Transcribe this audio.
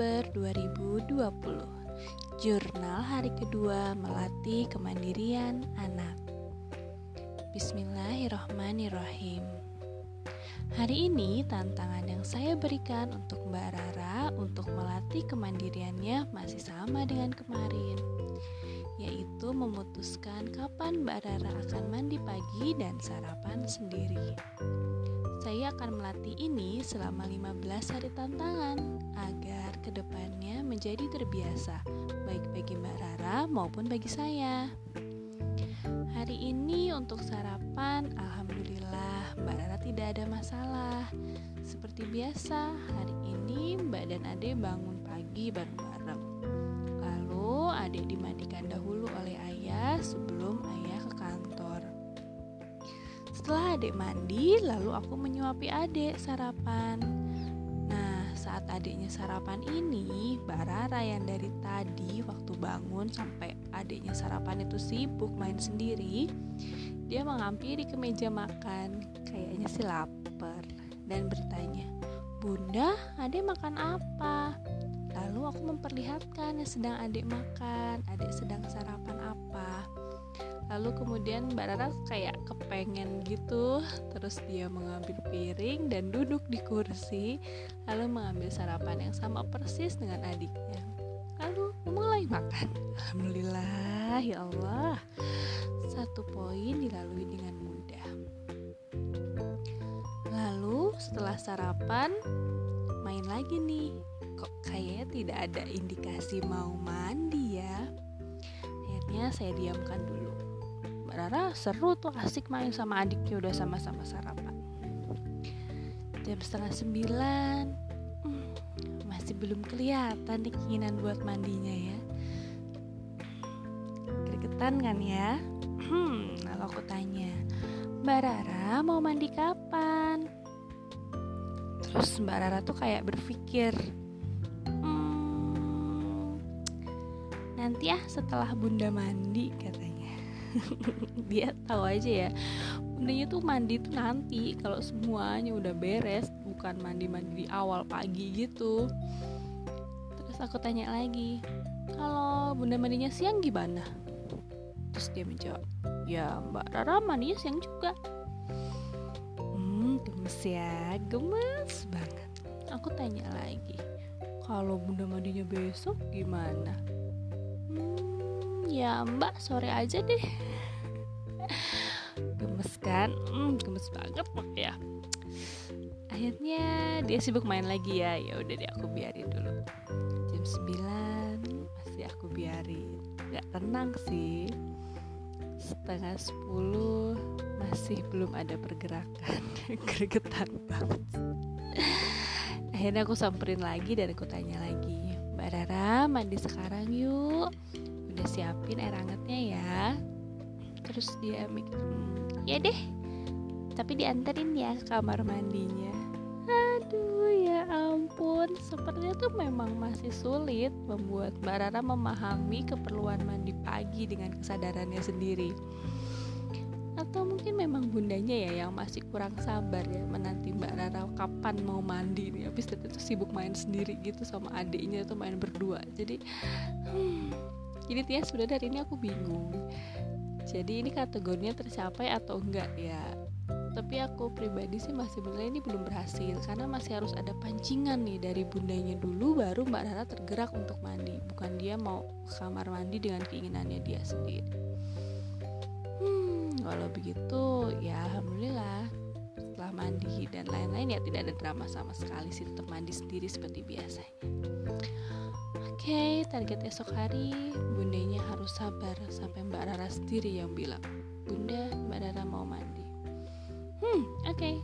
Oktober 2020 Jurnal hari kedua melatih kemandirian anak. Bismillahirrohmanirrohim Hari ini tantangan yang saya berikan untuk Mbak Rara untuk melatih kemandiriannya masih sama dengan kemarin yaitu memutuskan kapan Mbak Rara akan mandi pagi dan sarapan sendiri. Saya akan melatih ini selama 15 hari tantangan agar ke depannya menjadi terbiasa baik bagi Mbak Rara maupun bagi saya. Hari ini untuk sarapan, Alhamdulillah Mbak Rara tidak ada masalah. Seperti biasa, hari ini Mbak dan Ade bangun pagi bareng-bareng. Lalu Ade dimandikan dahulu oleh ayah Setelah adik mandi, lalu aku menyuapi adik sarapan. Nah, saat adiknya sarapan ini, Mbak Rara yang dari tadi waktu bangun sampai adiknya sarapan itu sibuk main sendiri, dia menghampiri ke meja makan, kayaknya sih lapar, dan bertanya, Bunda, adik makan apa? Lalu aku memperlihatkan yang sedang adik makan, adik sedang sarapan apa lalu kemudian Mbak Rara kayak kepengen gitu terus dia mengambil piring dan duduk di kursi lalu mengambil sarapan yang sama persis dengan adiknya. Lalu mulai makan. Alhamdulillah ya Allah. Satu poin dilalui dengan mudah. Lalu setelah sarapan main lagi nih. Kok kayaknya tidak ada indikasi mau mandi ya? Akhirnya saya diamkan dulu Rara seru tuh asik main sama adiknya udah sama-sama sarapan. Jam setengah sembilan. Hmm, masih belum kelihatan nih keinginan buat mandinya ya. Gregetan kan ya? Hmm, lalu aku tanya Mbak Rara mau mandi kapan? Terus Mbak Rara tuh kayak berpikir hmm, nanti ya setelah bunda mandi katanya dia tahu aja ya. Bundanya tuh mandi tuh nanti. Kalau semuanya udah beres bukan mandi-mandi di awal pagi gitu. Terus aku tanya lagi kalau bunda mandinya siang gimana? Terus dia menjawab ya mbak Rara mandinya siang juga. Hmm gemes ya gemes banget. Aku tanya lagi kalau bunda mandinya besok gimana ya mbak sore aja deh. Gemes kan? Hmm, gemes banget ya akhirnya dia sibuk main lagi ya. Ya udah deh aku biarin dulu. Jam 9 masih aku biarin. Nggak tenang sih. Setengah 10 masih belum ada pergerakan. Gregetan banget. Akhirnya aku samperin lagi dan aku tanya lagi Mbak Rara mandi sekarang yuk udah siapin air hangatnya ya. Terus dia mikir ya deh. Tapi dianterin ya ke kamar mandinya. Aduh ya ampun. Sepertinya tuh memang masih sulit membuat Mbak Rara memahami keperluan mandi pagi dengan kesadarannya sendiri. Atau mungkin memang bundanya ya yang masih kurang sabar ya menanti Mbak Rara kapan mau mandi nih. Habis itu sibuk main sendiri gitu sama adiknya tuh main berdua. Jadi hmm, jadi Tia sebenarnya hari ini aku bingung. Jadi ini kategorinya tercapai atau enggak ya? Tapi aku pribadi sih masih menilai ini belum berhasil karena masih harus ada pancingan nih dari bundanya dulu baru Mbak Rara tergerak untuk mandi. Bukan dia mau kamar mandi dengan keinginannya dia sendiri. Hmm kalau begitu ya alhamdulillah setelah mandi dan lain-lain ya tidak ada drama sama sekali sih tetap mandi sendiri seperti biasanya okay, target esok hari bundanya harus sabar sampai Mbak Rara sendiri yang bilang, Bunda, Mbak Rara mau mandi. Hmm, oke, okay.